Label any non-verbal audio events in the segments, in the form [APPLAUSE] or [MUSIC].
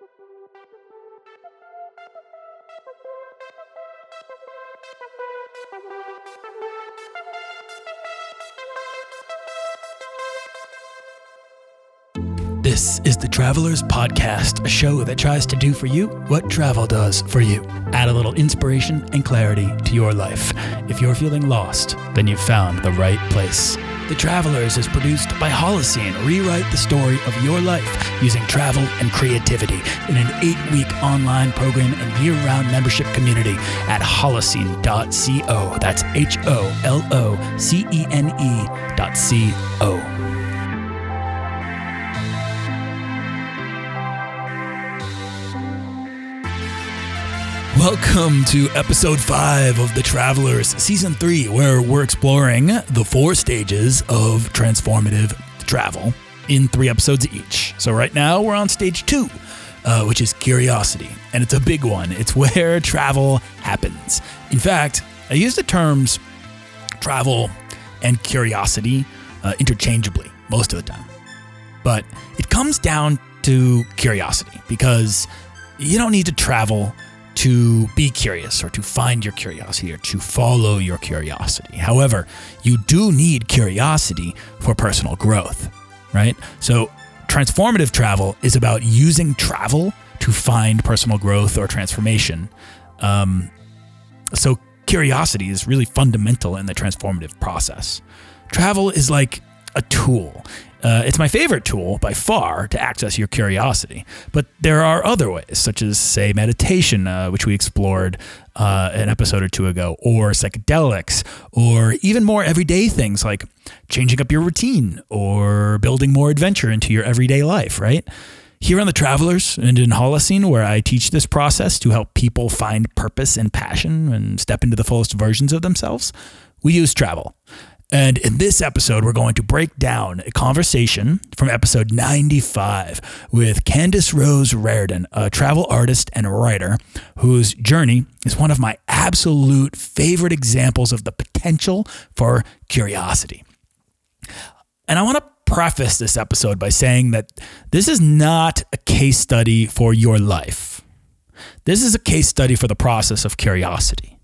Thank you. This is the Travelers Podcast, a show that tries to do for you what travel does for you. Add a little inspiration and clarity to your life. If you're feeling lost, then you've found the right place. The Travelers is produced by Holocene. Rewrite the story of your life using travel and creativity in an eight week online program and year round membership community at holocene.co. That's H O L O C E N E dot C O. Welcome to episode five of The Travelers, season three, where we're exploring the four stages of transformative travel in three episodes each. So, right now, we're on stage two, uh, which is curiosity. And it's a big one, it's where [LAUGHS] travel happens. In fact, I use the terms travel and curiosity uh, interchangeably most of the time. But it comes down to curiosity because you don't need to travel to be curious or to find your curiosity or to follow your curiosity. However, you do need curiosity for personal growth, right? So, transformative travel is about using travel to find personal growth or transformation. Um, so, curiosity is really fundamental in the transformative process. Travel is like a tool. Uh, it's my favorite tool by far to access your curiosity. But there are other ways, such as, say, meditation, uh, which we explored uh, an episode or two ago, or psychedelics, or even more everyday things like changing up your routine or building more adventure into your everyday life, right? Here on The Travelers and in Holocene, where I teach this process to help people find purpose and passion and step into the fullest versions of themselves, we use travel. And in this episode, we're going to break down a conversation from episode 95 with Candace Rose Rardon, a travel artist and writer whose journey is one of my absolute favorite examples of the potential for curiosity. And I want to preface this episode by saying that this is not a case study for your life. This is a case study for the process of curiosity.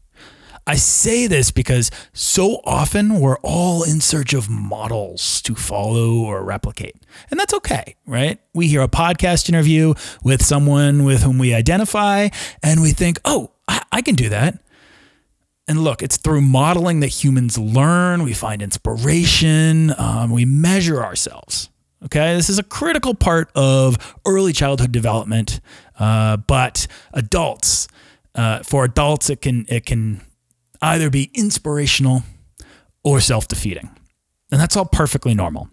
I say this because so often we're all in search of models to follow or replicate. And that's okay, right? We hear a podcast interview with someone with whom we identify and we think, oh, I, can do that. And look, it's through modeling that humans learn, we find inspiration, um, we measure ourselves. Okay, this is a critical part of early childhood development, uh, but adults, uh, for adults, it can it can either be inspirational or self defeating. And that's all perfectly normal.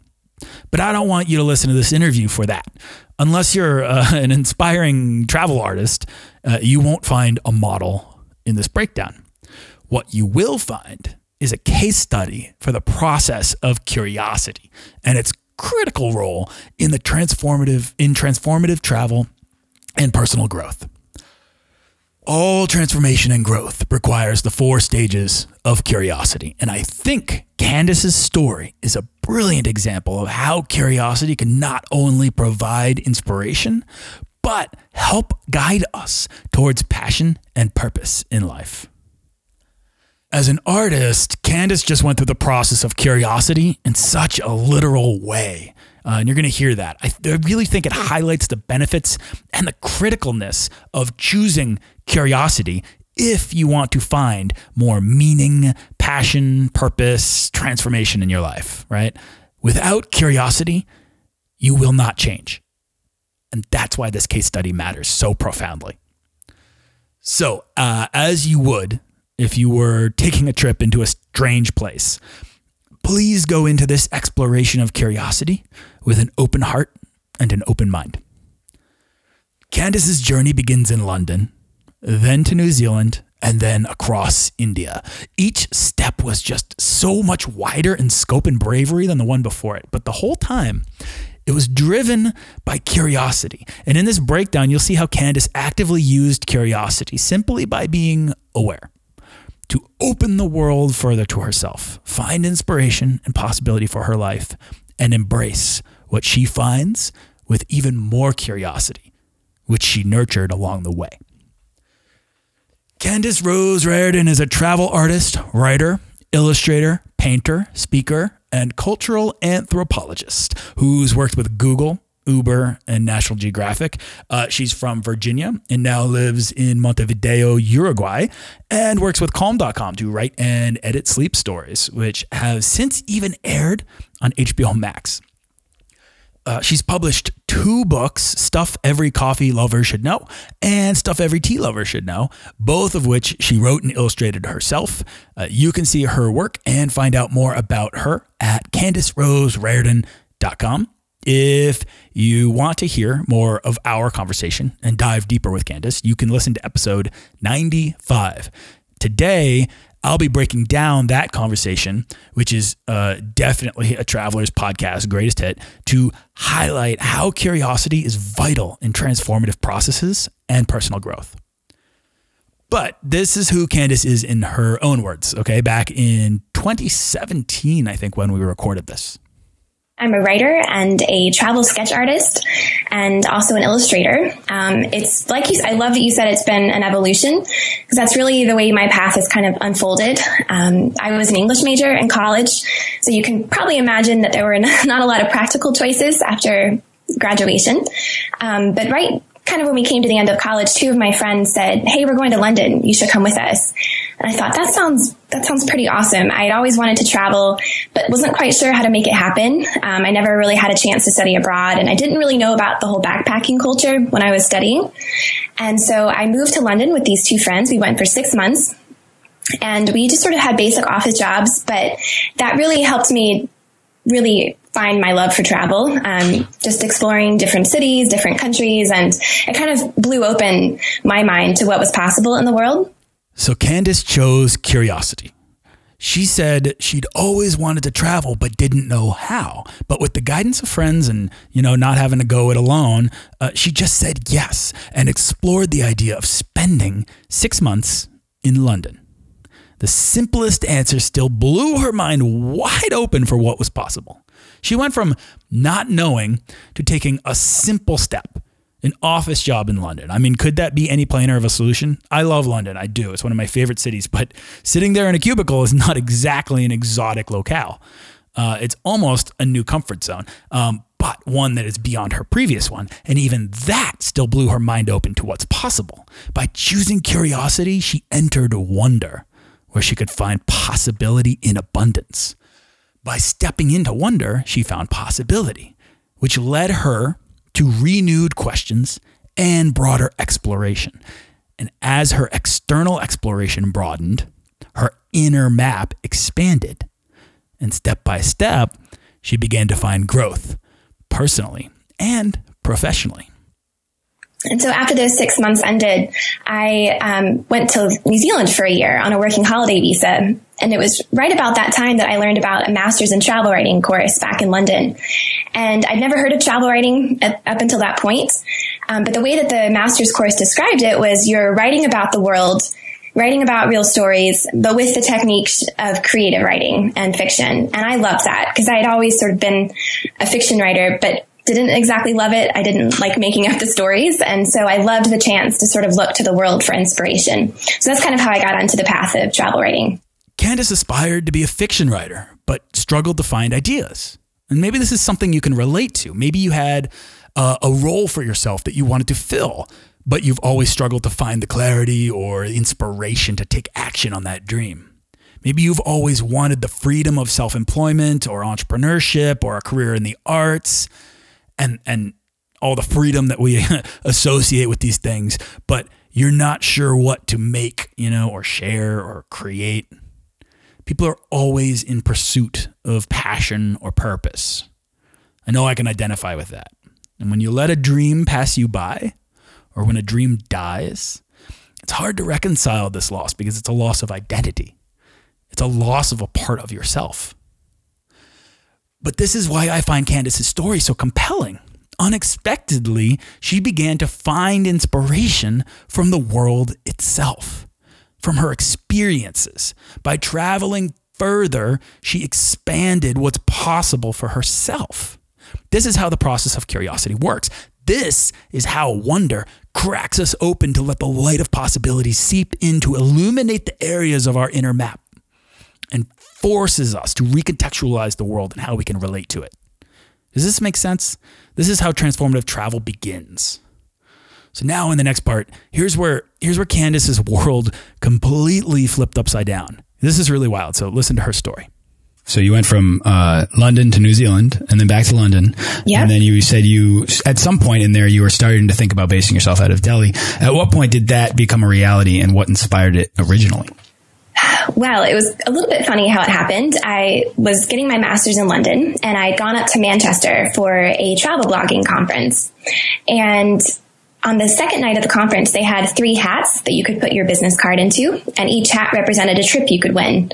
But I don't want you to listen to this interview for that. Unless you're uh, [LAUGHS] an inspiring travel artist, uh, you won't find a model in this breakdown. What you will find is a case study for the process of curiosity and its critical role in the transformative in transformative travel and personal growth. All transformation and growth requires the four stages of curiosity. And I think Candace's story is a brilliant example of how curiosity can not only provide inspiration, but help guide us towards passion and purpose in life. As an artist, Candace just went through the process of curiosity in such a literal way. Uh, and you're going to hear that. I, I really think it highlights the benefits and the criticalness of choosing curiosity if you want to find more meaning, passion, purpose, transformation in your life, right? Without curiosity, you will not change. And that's why this case study matters so profoundly. So, uh, as you would if you were taking a trip into a strange place, please go into this exploration of curiosity with an open heart and an open mind. Candace's journey begins in London, then to New Zealand, and then across India. Each step was just so much wider in scope and bravery than the one before it. But the whole time, it was driven by curiosity. And in this breakdown, you'll see how Candace actively used curiosity simply by being aware to open the world further to herself, find inspiration and possibility for her life, and embrace what she finds with even more curiosity which she nurtured along the way. Candace Rose Rardon is a travel artist, writer, illustrator, painter, speaker, and cultural anthropologist who's worked with Google, Uber, and National Geographic. Uh, she's from Virginia and now lives in Montevideo, Uruguay, and works with Calm.com to write and edit sleep stories, which have since even aired on HBO Max. Uh, she's published two books, Stuff Every Coffee Lover Should Know and Stuff Every Tea Lover Should Know, both of which she wrote and illustrated herself. Uh, you can see her work and find out more about her at CandaceRoseRardon.com. If you want to hear more of our conversation and dive deeper with Candace, you can listen to episode 95. Today, I'll be breaking down that conversation, which is uh, definitely a traveler's podcast, greatest hit, to highlight how curiosity is vital in transformative processes and personal growth. But this is who Candace is in her own words, okay? Back in 2017, I think, when we recorded this. I'm a writer and a travel sketch artist and also an illustrator. Um, it's like you, I love that you said it's been an evolution because that's really the way my path has kind of unfolded. Um, I was an English major in college, so you can probably imagine that there were [LAUGHS] not a lot of practical choices after graduation. Um, but right kind of when we came to the end of college, two of my friends said, Hey, we're going to London. You should come with us. And I thought that sounds, that sounds pretty awesome. I'd always wanted to travel, but wasn't quite sure how to make it happen. Um, I never really had a chance to study abroad and I didn't really know about the whole backpacking culture when I was studying. And so I moved to London with these two friends. We went for six months and we just sort of had basic office jobs, but that really helped me really find my love for travel, um, just exploring different cities, different countries, and it kind of blew open my mind to what was possible in the world. So Candace chose curiosity. She said she'd always wanted to travel but didn't know how. But with the guidance of friends and, you know, not having to go it alone, uh, she just said yes and explored the idea of spending six months in London. The simplest answer still blew her mind wide open for what was possible. She went from not knowing to taking a simple step, an office job in London. I mean, could that be any plainer of a solution? I love London. I do. It's one of my favorite cities, but sitting there in a cubicle is [LAUGHS] not exactly an exotic locale. Uh, it's almost a new comfort zone, um, but one that is beyond her previous one. And even that still blew her mind open to what's possible. By choosing curiosity, she entered wonder, where she could find possibility in abundance. By stepping into wonder, she found possibility, which led her to renewed questions and broader exploration. And as her external exploration broadened, her inner map expanded. And step by step, she began to find growth personally and professionally. And so after those six months ended, I um, went to New Zealand for a year on a working holiday visa. And it was right about that time that I learned about a master's in travel writing course back in London. And I'd never heard of travel writing at, up until that point. Um, but the way that the master's course described it was you're writing about the world, writing about real stories, but with the techniques of creative writing and fiction. And I loved that because I had always sort of been a fiction writer, but didn't exactly love it. I didn't like making up the stories. And so I loved the chance to sort of look to the world for inspiration. So that's kind of how I got onto the path of travel writing. Candace aspired to be a fiction writer, but struggled to find ideas. And maybe this is something you can relate to. Maybe you had uh, a role for yourself that you wanted to fill, but you've always struggled to find the clarity or inspiration to take action on that dream. Maybe you've always wanted the freedom of self employment or entrepreneurship or a career in the arts and and all the freedom that we [LAUGHS] associate with these things, but you're not sure what to make, you know, or share or create. People are always in pursuit of passion or purpose. I know I can identify with that. And when you let a dream pass you by, or when a dream dies, it's hard to reconcile this loss because it's a loss of identity. It's a loss of a part of yourself. But this is why I find Candace's story so compelling. Unexpectedly, she began to find inspiration from the world itself, from her experiences. By traveling further, she expanded what's possible for herself. This is how the process of curiosity works. This is how wonder cracks us open to let the light of possibilities seep in to illuminate the areas of our inner map and forces us to recontextualize the world and how we can relate to it. Does this make sense? This is how transformative travel begins. So now in the next part, here's where here's where Candace's [LAUGHS] world completely flipped upside down. This is really wild. So listen to her story. So you went from uh, London to New Zealand, and then back to London. Yeah. And then you said you, at some point in there, you were starting to think about basing yourself out of Delhi. At what point did that become a reality, and what inspired it originally? Well, it was a little bit funny how it happened. I was getting my master's in London, and I'd gone up to Manchester for a travel blogging conference. And on the second night of the conference, they had three hats that you could put your business card into, and each hat represented a trip you could win.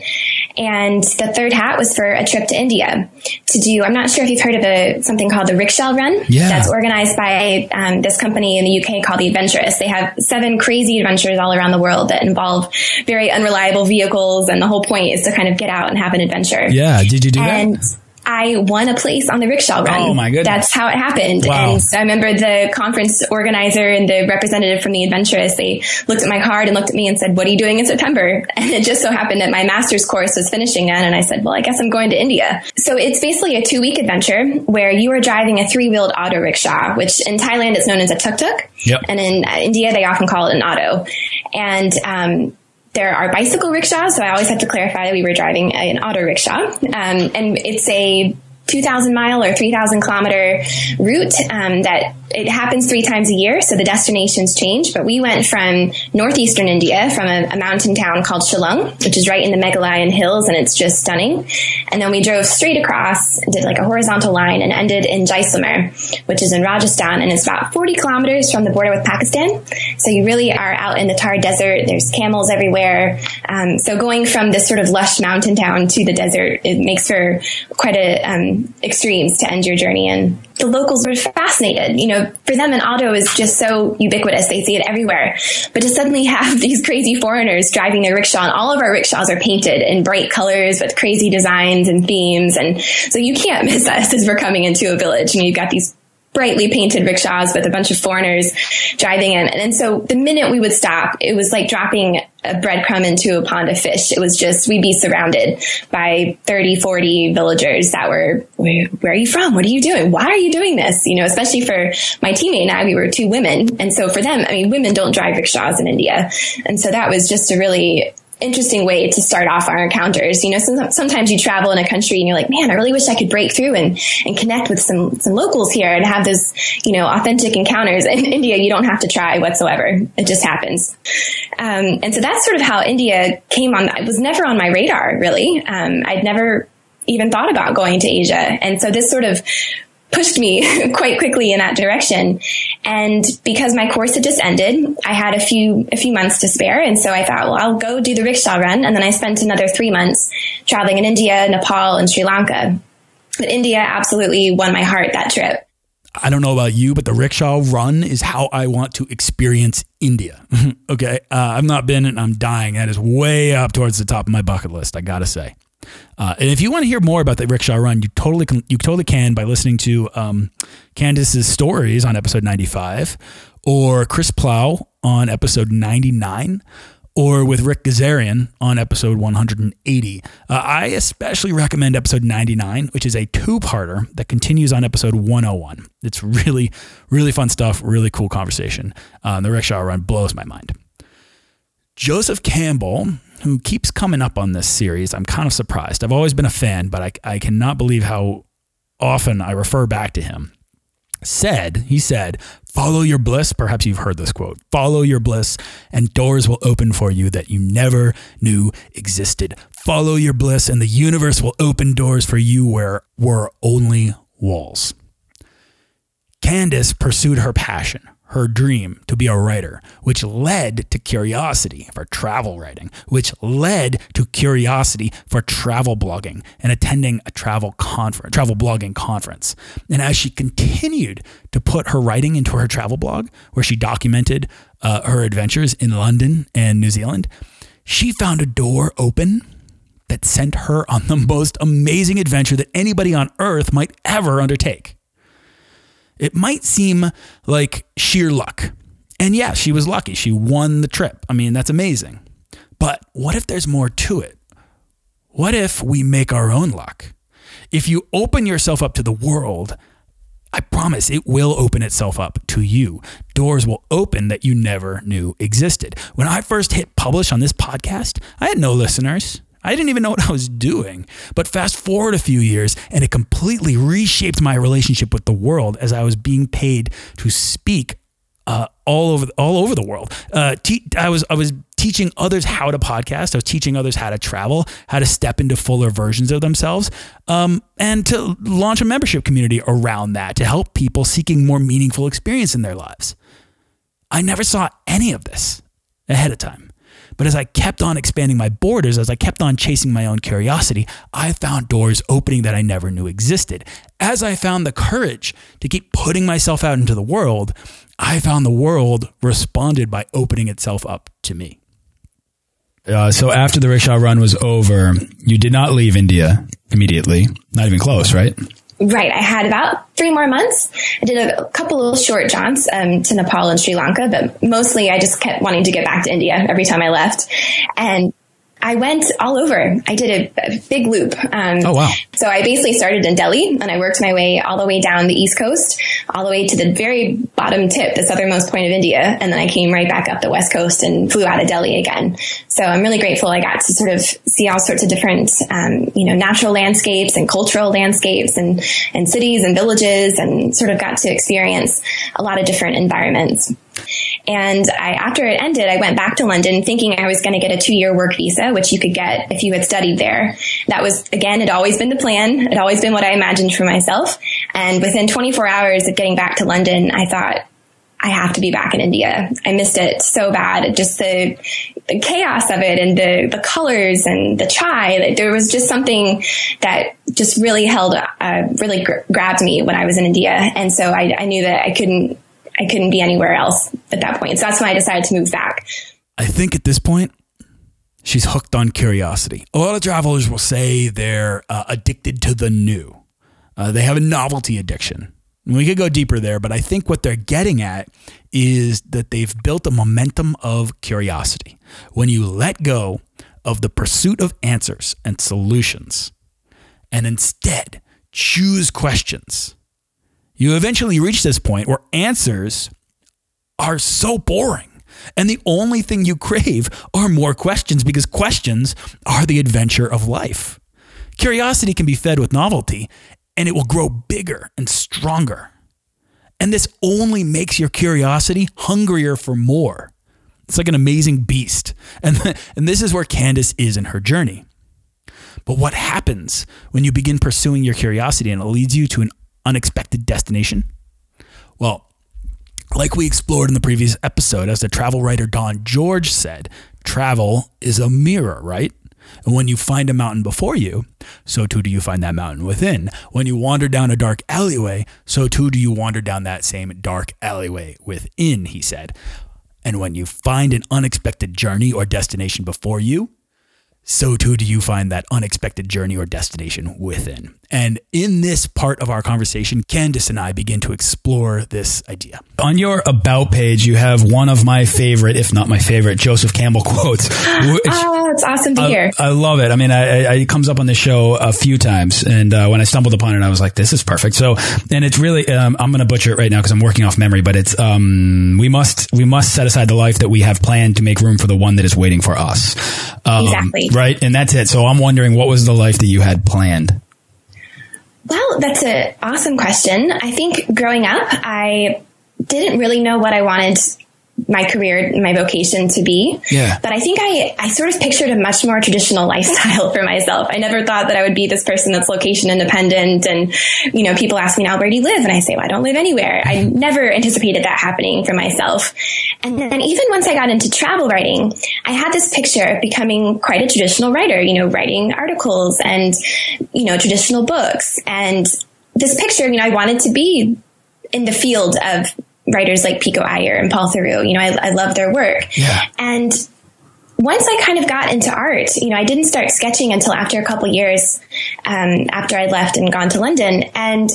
And the third hat was for a trip to India to do. I'm not sure if you've heard of a something called the Rickshaw Run. Yeah. That's organized by um, this company in the UK called the Adventurists. They have seven crazy adventures all around the world that involve very unreliable vehicles, and the whole point is to kind of get out and have an adventure. Yeah. Did you do And that? I won a place on the rickshaw run. Oh, my goodness. That's how it happened. Wow. And so I remember the conference organizer and the representative from the Adventurists, they looked at my card and looked at me and said, what are you doing in September? [LAUGHS] And it just so happened that my master's course was finishing then. And I said, well, I guess I'm going to India. So it's basically a two week adventure where you are driving a three wheeled auto rickshaw, which in Thailand is known as a tuk tuk. Yep. And in India, they often call it an auto. And, um, there are bicycle rickshaws, so I always have to clarify that we were driving an auto rickshaw. Um, and it's a 2,000 mile or 3,000 kilometer route um, that it happens three times a year, so the destinations change. But we went from northeastern India, from a, a mountain town called Shillong, which is right in the Meghalaya hills, and it's just stunning. And then we drove straight across, did like a horizontal line, and ended in Jaisalmer, which is in Rajasthan, and it's about 40 kilometers from the border with Pakistan. So you really are out in the Thar Desert. There's camels everywhere. Um, so going from this sort of lush mountain town to the desert, it makes for quite a um, extremes to end your journey in the locals were fascinated. You know, for them, an auto is just so ubiquitous. They see it everywhere. But to suddenly [LAUGHS] have these crazy foreigners driving their rickshaw, and all of our rickshaws are painted in bright colors with crazy designs and themes. And so you can't miss [LAUGHS] us as we're coming into a village. I mean, you've got these brightly painted rickshaws with a bunch of foreigners driving in. And so the minute we would stop, it was like dropping a breadcrumb into a pond of fish. It was just, we'd be surrounded by 30, 40 villagers that were, where, where are you from? What are you doing? Why are you doing this? You know, especially for my teammate and I, we were two women. And so for them, I mean, women don't drive rickshaws in India. And so that was just a really interesting way to start off our encounters. You know, some, sometimes you travel in a country and you're like, man, I really wish I could break through and, and connect with some, some locals here and have those, you know, authentic encounters. In [LAUGHS] India, you don't have to try whatsoever. It just happens. Um, and so that's sort of how India came on. It was never on my radar, really. Um, I'd never even thought about going to Asia. And so this sort of pushed me [LAUGHS] quite quickly in that direction. And because my course had just ended, I had a few, a few months to spare. And so I thought, well, I'll go do the rickshaw run. And then I spent another three months traveling in India, Nepal, and Sri Lanka. But India absolutely won my heart that trip. I don't know about you, but the rickshaw run is how I want to experience India. [LAUGHS] okay. Uh, I've not been and I'm dying. That is way up towards the top of my bucket list, I got to say. Uh, and if you want to hear more about the rickshaw run, you totally can, you totally can by listening to um, Candace's stories on episode 95 or Chris Plow on episode 99 or with Rick Gazarian on episode 180. Uh, I especially recommend episode 99, which is a two parter that continues on episode 101. It's really, really fun stuff, really cool conversation. Uh, the rickshaw run blows my mind. Joseph Campbell, who keeps coming up on this series, I'm kind of surprised. I've always been a fan, but I, I cannot believe how often I refer back to him said, he said, follow your bliss. Perhaps you've heard this quote follow your bliss, and doors will open for you that you never knew existed. Follow your bliss, and the universe will open doors for you where were only walls. Candace pursued her passion, her dream to be a writer, which led to curiosity for travel writing, which led to curiosity for travel blogging and attending a travel conference, travel blogging conference. And as she continued to put her writing into her travel blog, where she documented uh, her adventures in London and New Zealand, she found a door open that sent her on the [LAUGHS] most amazing adventure that anybody on earth might ever undertake. It might seem like sheer luck, And yeah, she was lucky. She won the trip. I mean, that's amazing. But what if there's more to it? What if we make our own luck? If you open yourself up to the world, I promise it will open itself up to you. Doors will open that you never knew existed. When I first hit publish on this podcast, I had no listeners. I didn't even know what I was doing. But fast forward a few years, and it completely reshaped my relationship with the world as I was being paid to speak uh, all over all over the world. Uh, te- I was I was teaching others how to podcast. I was teaching others how to travel, how to step into fuller versions of themselves, um, and to launch a membership community around that to help people seeking more meaningful experience in their lives. I never saw any of this ahead of time. But as I kept on expanding my borders, as I kept on chasing my own curiosity, I found doors opening that I never knew existed. As I found the courage to keep putting myself out into the world, I found the world responded by opening itself up to me. Uh, so after the rickshaw run was over, you did not leave India immediately. Not even close, right? Right. I had about three more months. I did a couple of short jaunts um, to Nepal and Sri Lanka, but mostly I just kept wanting to get back to India every time I left. And I went all over. I did a, a big loop. Um, oh, wow. So I basically started in Delhi and I worked my way all the way down the East Coast, all the way to the very bottom tip, the southernmost point of India. And then I came right back up the West Coast and flew out of Delhi again. So I'm really grateful I got to sort of see all sorts of different, um, you know, natural landscapes and cultural landscapes and, and cities and villages and sort of got to experience a lot of different environments. And I, after it ended, I went back to London thinking I was going to get a two year work visa, which you could get if you had studied there. That was, again, it always been the plan. It always been what I imagined for myself. And within 24 hours of getting back to London, I thought, I have to be back in India. I missed it so bad. Just the, the chaos of it and the, the colors and the chai. There was just something that just really held, uh, really gr- grabbed me when I was in India. And so I, I knew that I couldn't I couldn't be anywhere else at that point. So that's when I decided to move back. I think at this point, she's hooked on curiosity. A lot of travelers will say they're uh, addicted to the new. Uh, they have a novelty addiction. we could go deeper there, but I think what they're getting at is that they've built a momentum of curiosity. When you let go of the pursuit of answers and solutions and instead choose questions you eventually reach this point where answers are so boring. And the only thing you crave are more questions because questions are the adventure of life. Curiosity can be fed with novelty and it will grow bigger and stronger. And this only makes your curiosity hungrier for more. It's like an amazing beast. [LAUGHS] And, and this is where Candace is in her journey. But what happens when you begin pursuing your curiosity and it leads you to an unexpected destination? Well, like we explored in the previous episode, as the travel writer Don George said, travel is a mirror, right? And when you find a mountain before you, so too do you find that mountain within. When you wander down a dark alleyway, so too do you wander down that same dark alleyway within, he said. And when you find an unexpected journey or destination before you, so too do you find that unexpected journey or destination within. And in this part of our conversation, Candace and I begin to explore this idea. On your About page, you have one of my favorite, if not my favorite, Joseph Campbell [LAUGHS] quotes. Which, oh, it's awesome to I, hear. I love it. I mean, I, I, it comes up on the show a few times. And uh, when I stumbled upon it, I was like, this is perfect. So, and it's really, um, I'm going to butcher it right now because I'm working off memory, but it's, um, we must, we must set aside the life that we have planned to make room for the one that is waiting for us. Um, exactly. Right. And that's it. So I'm wondering what was the life that you had planned? Well, that's an awesome question. I think growing up, I didn't really know what I wanted my career, my vocation to be. Yeah. But I think I, I sort of pictured a much more traditional [LAUGHS] lifestyle for myself. I never thought that I would be this person that's location independent. And, you know, people ask me now, where do you live? And I say, well, I don't live anywhere. I mm-hmm. never anticipated that happening for myself. And then even once I got into travel writing, I had this picture of becoming quite a traditional writer, you know, writing articles and, you know, traditional books. And this picture, you know, I wanted to be in the field of writers like Pico Iyer and Paul Theroux. You know, I, I love their work. Yeah. And once I kind of got into art, you know, I didn't start sketching until after a couple years um, after I left and gone to London. And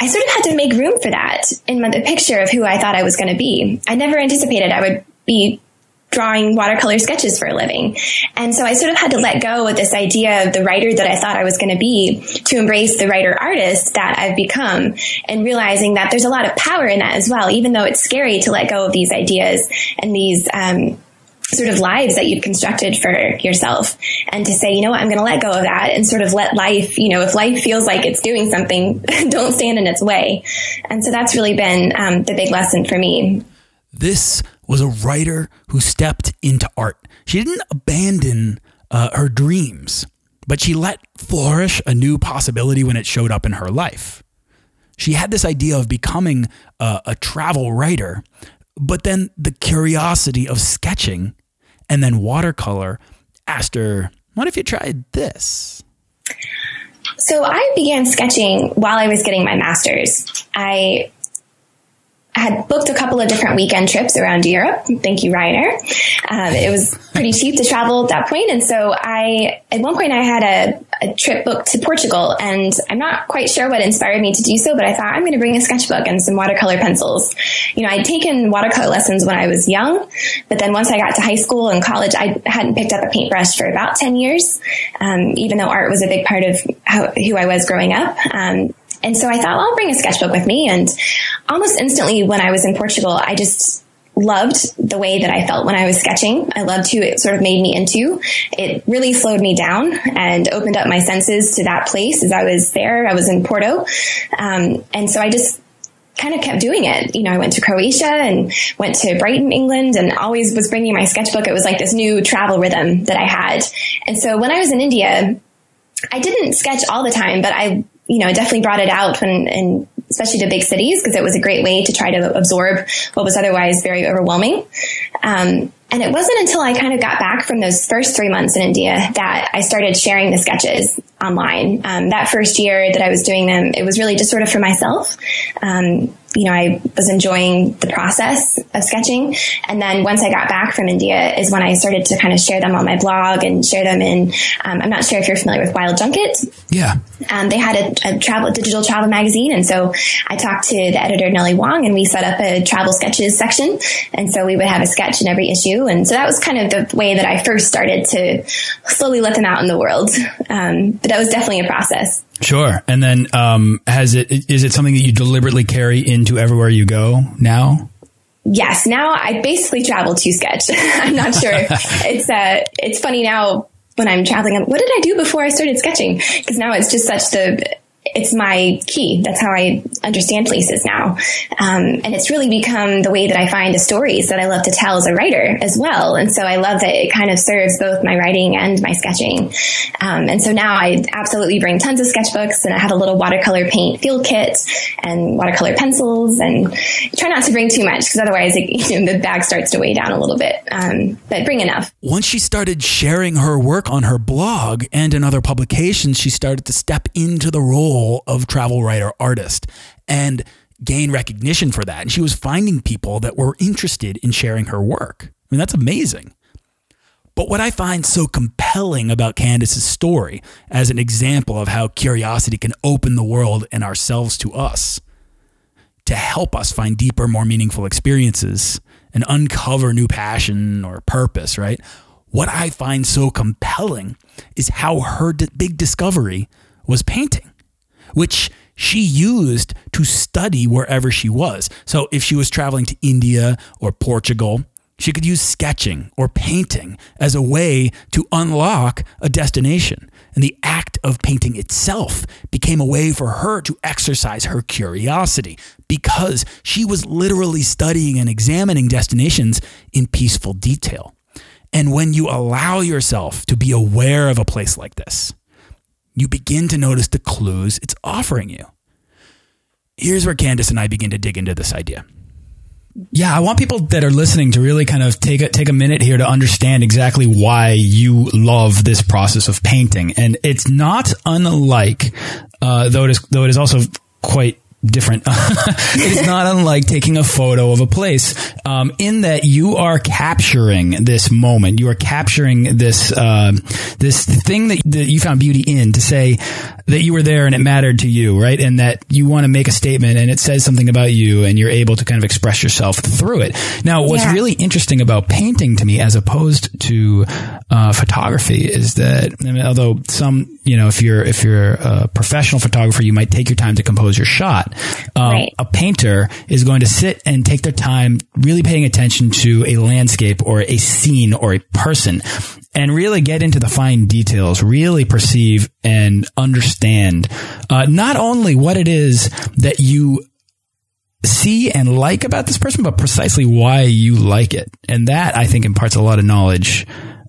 I sort of had to make room for that in my, the picture of who I thought I was going to be. I never anticipated I would be drawing watercolor sketches for a living. And so I sort of had to let go of this idea of the writer that I thought I was going to be to embrace the writer artist that I've become and realizing that there's a lot of power in that as well, even though it's scary to let go of these ideas and these, um, sort of lives that you've constructed for yourself and to say, you know what, I'm going to let go of that and sort of let life, you know, if life feels like it's doing something, [LAUGHS] don't stand in its way. And so that's really been um, the big lesson for me. This was a writer who stepped into art. She didn't abandon uh, her dreams, but she let flourish a new possibility when it showed up in her life. She had this idea of becoming a, a travel writer, but then the curiosity of sketching and then watercolor asked her, What if you tried this? So I began sketching while I was getting my master's. I had booked a couple of different weekend trips around Europe. Thank you, Ryanair. Um, it was pretty cheap to travel at that point, and so I, at one point, I had a, a, trip booked to Portugal, and I'm not quite sure what inspired me to do so, but I thought I'm going to bring a sketchbook and some watercolor pencils. You know, I'd taken watercolor lessons when I was young, but then once I got to high school and college, I hadn't picked up a paintbrush for about ten years, um, even though art was a big part of how, who I was growing up. Um, and so I thought, well, I'll bring a sketchbook with me. And almost instantly when I was in Portugal, I just loved the way that I felt when I was sketching. I loved who it sort of made me into. It really slowed me down and opened up my senses to that place as I was there. I was in Porto. Um, and so I just kind of kept doing it. You know, I went to Croatia and went to Brighton, England and always was bringing my sketchbook. It was like this new travel rhythm that I had. And so when I was in India, I didn't sketch all the time, but I you know, it definitely brought it out when, and especially to big cities because it was a great way to try to absorb what was otherwise very overwhelming. Um, and it wasn't until I kind of got back from those first three months in India that I started sharing the sketches online. Um, that first year that I was doing them, it was really just sort of for myself. Um, you know, I was enjoying the process of sketching. And then once I got back from India is when I started to kind of share them on my blog and share them in, um, I'm not sure if you're familiar with Wild Junket. Yeah. Um, they had a, a, travel, digital travel magazine. And so I talked to the editor, Nellie Huang, and we set up a travel sketches section. And so we would have a sketch in every issue. And so that was kind of the way that I first started to slowly let them out in the world. Um, but that was definitely a process. Sure. And then, um, has it, is it something that you deliberately carry into everywhere you go now? Yes. Now I basically travel to sketch. [LAUGHS] I'm not sure. [LAUGHS] it's, uh, it's funny now when I'm traveling. What did I do before I started sketching? Because now it's just such the it's my key. That's how I understand places now. Um, and it's really become the way that I find the stories that I love to tell as a writer as well. And so I love that it kind of serves both my writing and my sketching. Um, and so now I absolutely bring tons of sketchbooks and I have a little watercolor paint field kit and watercolor pencils and try not to bring too much because otherwise it, [LAUGHS] you know, the bag starts to weigh down a little bit. Um, but bring enough. Once she started sharing her work on her blog and in other publications, she started to step into the role role of travel writer artist and gain recognition for that. And she was finding people that were interested in sharing her work. I mean, that's amazing. But what I find so compelling about Candace's story as an example of how curiosity can open the world and ourselves to us to help us find deeper, more meaningful experiences and uncover new passion or purpose, right? What I find so compelling is how her big discovery was painting which she used to study wherever she was. So if she was traveling to India or Portugal, she could use sketching or painting as a way to unlock a destination. And the act of painting itself became a way for her to exercise her curiosity because she was literally studying and examining destinations in peaceful detail. And when you allow yourself to be aware of a place like this, you begin to notice the clues it's offering you. Here's where Candace and I begin to dig into this idea. Yeah, I want people that are listening to really kind of take a, take a minute here to understand exactly why you love this process of painting. And it's not unlike, uh, though it is, though it is also quite different. [LAUGHS] it is not unlike taking a photo of a place, um, in that you are capturing this moment. You are capturing this uh, this thing that, that you found beauty in to say that you were there and it mattered to you, right? And that you want to make a statement and it says something about you, and you're able to kind of express yourself through it. Now, what's yeah. really interesting about painting to me, as opposed to uh, photography, is that I mean, although some, you know, if you're if you're a professional photographer, you might take your time to compose your shot. Um, right. A painter is going to sit and take their time, really paying attention to a landscape or a scene or a person, and really get into the fine details, really perceive and understand uh, not only what it is that you see and like about this person, but precisely why you like it. And that I think imparts a lot of knowledge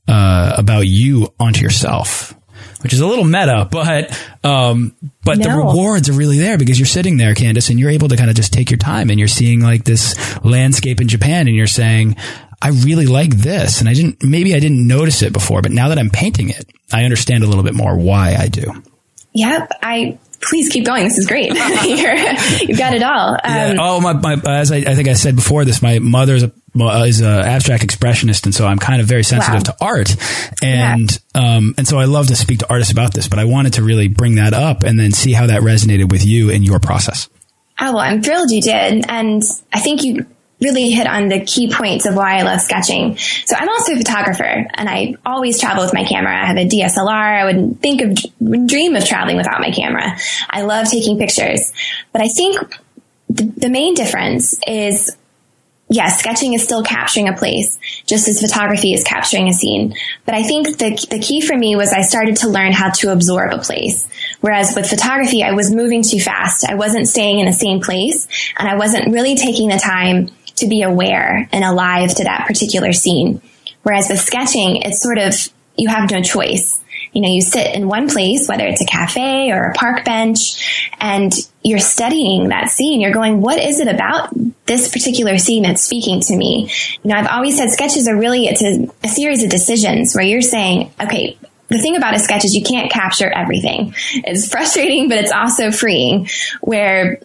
uh, about you onto yourself which is a little meta, but um, but no. the rewards are really there because you're sitting there, Candace, and you're able to kind of just take your time and you're seeing like this landscape in Japan, and you're saying, I really like this, and I didn't maybe I didn't notice it before, but now that I'm painting it, I understand a little bit more why I do. Yep, I please keep going. This is great. [LAUGHS] You've got it all. Um, yeah. Oh, my, my, as I, I, think I said before this, my mother's a, is an abstract expressionist. And so I'm kind of very sensitive wow. to art. And, yeah. um, and so I love to speak to artists about this, but I wanted to really bring that up and then see how that resonated with you in your process. Oh, well, I'm thrilled you did. And I think you really hit on the key points of why I love sketching. So I'm also a photographer and I always travel with my camera. I have a DSLR. I wouldn't think of, wouldn't dream of traveling without my camera. I love taking pictures, but I think the, the main difference is yes, sketching is still capturing a place, just as photography is capturing a scene. But I think the, the key for me was I started to learn how to absorb a place. Whereas with photography, I was moving too fast. I wasn't staying in the same place and I wasn't really taking the time to be aware and alive to that particular scene. Whereas with sketching, it's sort of, you have no choice. You know, you sit in one place, whether it's a cafe or a park bench, and you're studying that scene. You're going, what is it about this particular scene that's speaking to me? You know, I've always said sketches are really, it's a, a series of decisions where you're saying, okay, the thing about a sketch is you can't capture everything. It's frustrating, but it's also freeing where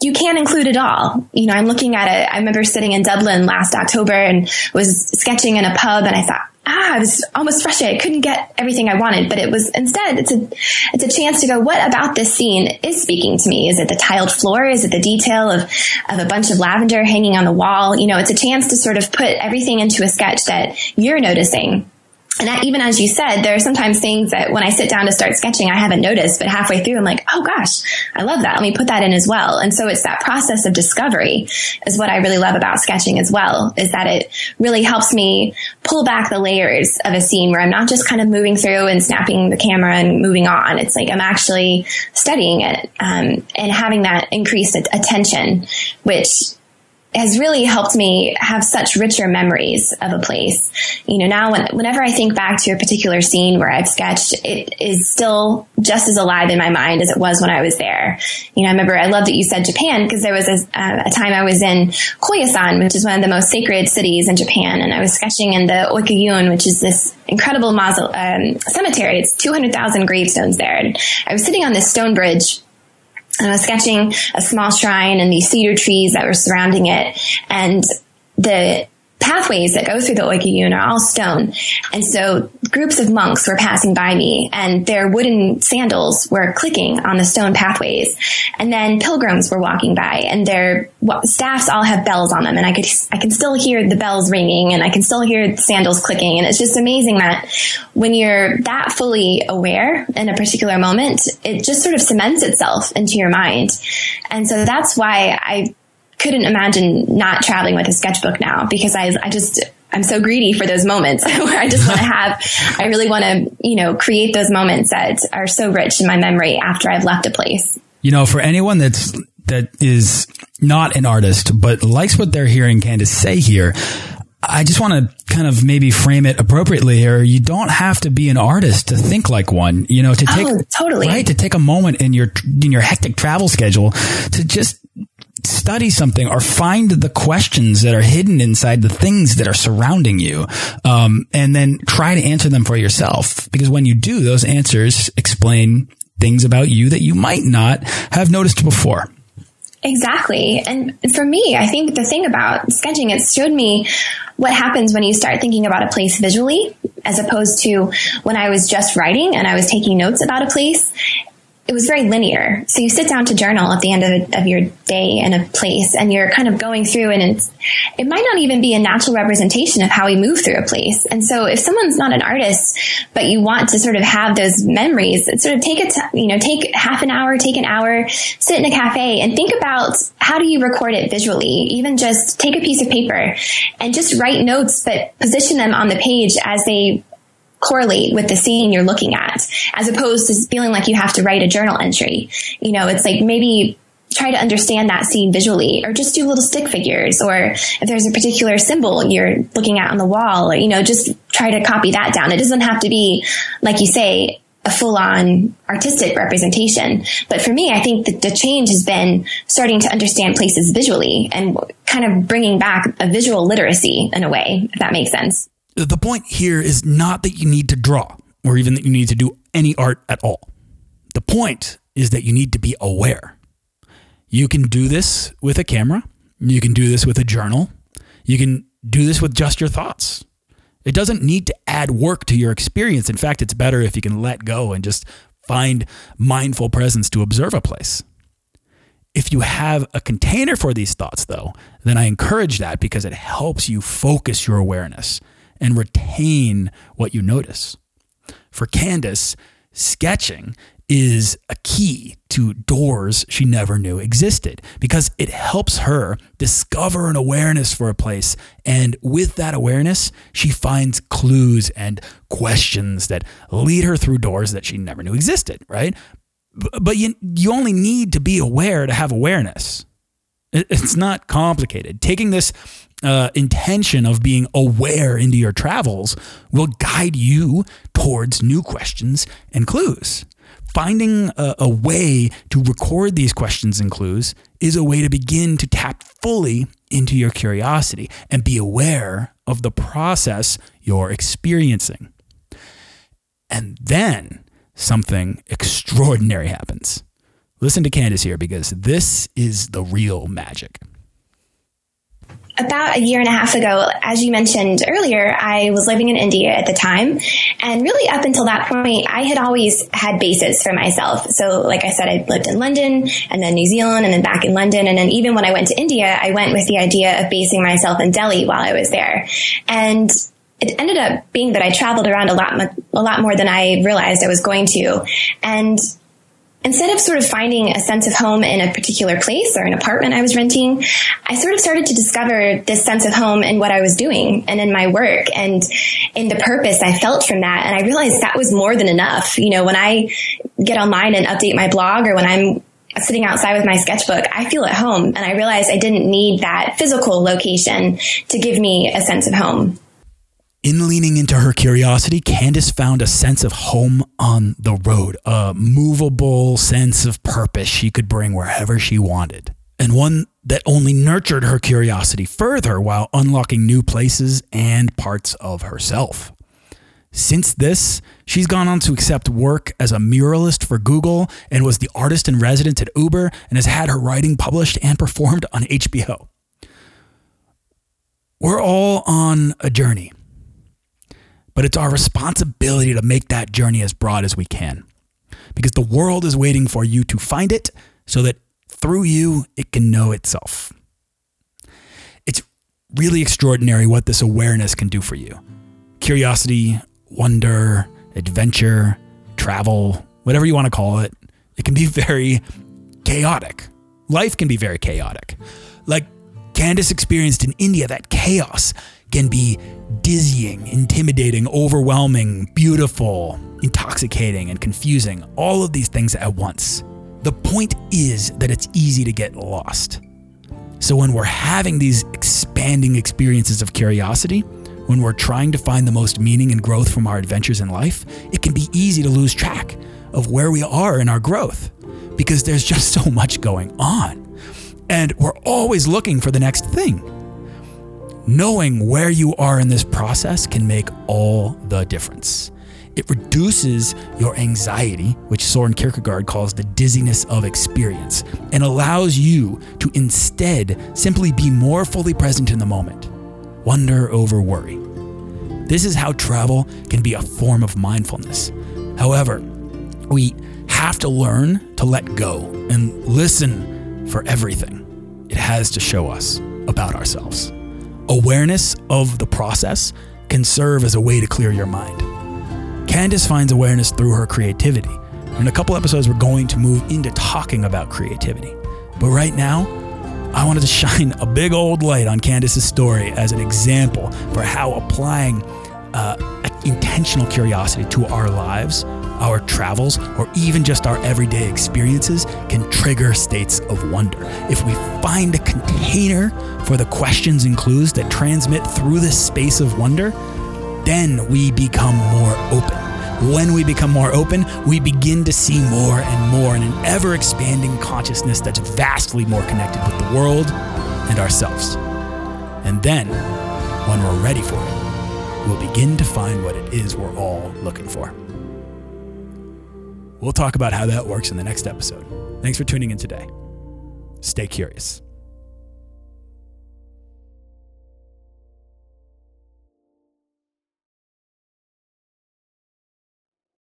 you can't include it all. You know, I'm looking at it. I remember sitting in Dublin last October and was sketching in a pub and I thought, ah, I was almost frustrated. I couldn't get everything I wanted, but it was instead, it's a, it's a chance to go, what about this scene is speaking to me? Is it the tiled floor? Is it the detail of, of a bunch of lavender hanging on the wall? You know, it's a chance to sort of put everything into a sketch that you're noticing and that, even as you said, there are sometimes things that when I sit down to start sketching, I haven't noticed, but halfway through, I'm like, oh gosh, I love that. Let me put that in as well. And so it's that process of discovery is what I really love about sketching as well, is that it really helps me pull back the layers of a scene where I'm not just kind of moving through and snapping the camera and moving on. It's like I'm actually studying it um, and having that increased attention, which has really helped me have such richer memories of a place. You know, now when, whenever I think back to a particular scene where I've sketched, it is still just as alive in my mind as it was when I was there. You know, I remember I love that you said Japan because there was a, a, time I was in Koyasan, which is one of the most sacred cities in Japan, and I was sketching in the Okunoin, which is this incredible mausole- um, cemetery. It's 200,000 gravestones there. And I was sitting on this stone bridge and I was sketching a small shrine and these cedar trees that were surrounding it. And the pathways that go through the Okunoin are all stone. And so groups of monks were passing by me and their wooden sandals were clicking on the stone pathways. And then pilgrims were walking by and their staffs all have bells on them. And I could, I can still hear the bells ringing and I can still hear the sandals clicking. And it's just amazing that when you're that fully aware in a particular moment, it just sort of cements itself into your mind. And so that's why I couldn't imagine not traveling with a sketchbook now because I, I just, I'm so greedy for those moments [LAUGHS] where I just want to [LAUGHS] have, I really want to, you know, create those moments that are so rich in my memory after I've left a place. You know, for anyone that's, that is not an artist, but likes what they're hearing Candace say here, I just want to kind of maybe frame it appropriately here. You don't have to be an artist to think like one, you know, to take, oh, totally. right, to take a moment in your, in your hectic travel schedule to just study something or find the questions that are hidden inside the things that are surrounding you. Um, and then try to answer them for yourself. Because when you do, those answers explain things about you that you might not have noticed before. Exactly. And for me, I think the thing about sketching, it showed me what happens when you start thinking about a place visually as opposed to when I was just writing and I was taking notes about a place it was very linear. So you sit down to journal at the end of, of your day in a place and you're kind of going through and it might not even be a natural representation of how we move through a place. And so if someone's not an artist, but you want to sort of have those memories, sort of take a, t- you know, take half an hour, take an hour, sit in a cafe and think about how do you record it visually? Even just take a piece of paper and just write notes, but position them on the page as they correlate with the scene you're looking at, as opposed to feeling like you have to write a journal entry. You know, it's like maybe try to understand that scene visually or just do little stick figures or if there's a particular symbol you're looking at on the wall or, you know just try to copy that down it doesn't have to be like you say a full on artistic representation. But for me, I think that the change has been starting to understand places visually and kind of bringing back a visual literacy in a way, if that makes sense the point here is not that you need to draw or even that you need to do any art at all. The point is that you need to be aware. You can do this with a camera, you can do this with a journal, you can do this with just your thoughts. It doesn't need to add work to your experience. In fact, it's better if you can let go and just find mindful presence to observe a place. If you have a container for these thoughts, though, then I encourage that because it helps you focus your awareness and retain what you notice. For Candace, sketching is a key to doors she never knew existed because it helps her discover an awareness for a place. And with that awareness, she finds clues and questions that lead her through doors that she never knew existed, right? But you, you only need to be aware to have awareness. It's not complicated. Taking this uh, intention of being aware into your travels will guide you towards new questions and clues. Finding a, a, way to record these questions and clues is a way to begin to tap fully into your curiosity and be aware of the process you're experiencing. And then something extraordinary happens. Listen to Candace here because this is the real magic about a year and a half ago, as you mentioned earlier, I was living in India at the time. And really up until that point, I had always had bases for myself. So like I said, I lived in London and then New Zealand and then back in London. And then even when I went to India, I went with the idea of basing myself in Delhi while I was there. And it ended up being that I traveled around a lot, a lot more than I realized I was going to. And instead of sort of finding a sense of home in a particular place or an apartment I was renting, I sort of started to discover this sense of home in what I was doing and in my work and in the purpose I felt from that. And I realized that was more than enough. You know, when I get online and update my blog or when I'm sitting outside with my sketchbook, I feel at home. And I realized I didn't need that physical location to give me a sense of home. In leaning into her curiosity, Candace found a sense of home on the road, a movable sense of purpose she could bring wherever she wanted, and one that only nurtured her curiosity further while unlocking new places and parts of herself. Since this, she's gone on to accept work as a muralist for Google and was the artist in residence at Uber and has had her writing published and performed on HBO. We're all on a journey but it's our responsibility to make that journey as broad as we can. Because the world is waiting for you to find it so that through you, it can know itself. It's really extraordinary what this awareness can do for you. Curiosity, wonder, adventure, travel, whatever you want to call it, it can be [LAUGHS] very chaotic. Life can be very chaotic. Like Candace experienced in India, that chaos can be dizzying, intimidating, overwhelming, beautiful, intoxicating, and confusing. All of these things at once. The point is that it's easy to get lost. So when we're having these expanding experiences of curiosity, when we're trying to find the most meaning and growth from our adventures in life, it can be easy to lose track of where we are in our growth because there's just [LAUGHS] so much going on. And we're always looking for the next thing knowing where you are in this process can make all the difference. It reduces your anxiety, which Soren Kierkegaard calls the dizziness of experience, and allows you to instead simply be more fully present in the moment. Wonder over worry. This is how travel can be a form of mindfulness. However, we have to learn to let go and listen for everything it has to show us about ourselves. Awareness of the process can serve as a way to clear your mind. Candace finds awareness through her creativity. In a couple episodes, we're going to move into talking about creativity. But right now, I wanted to [LAUGHS] shine a big old light on Candace's story as an example for how applying uh, intentional curiosity to our lives, our travels, or even just our everyday experiences can trigger states of wonder. If we find a container for the questions and clues that transmit through this space of wonder, then we become more open. When we become more open, we begin to see more and more in an ever expanding consciousness that's vastly more connected with the world and ourselves. And then, when we're ready for it, we'll begin to find what it is we're all looking for. We'll talk about how that works in the next episode. Thanks for tuning in today. Stay curious.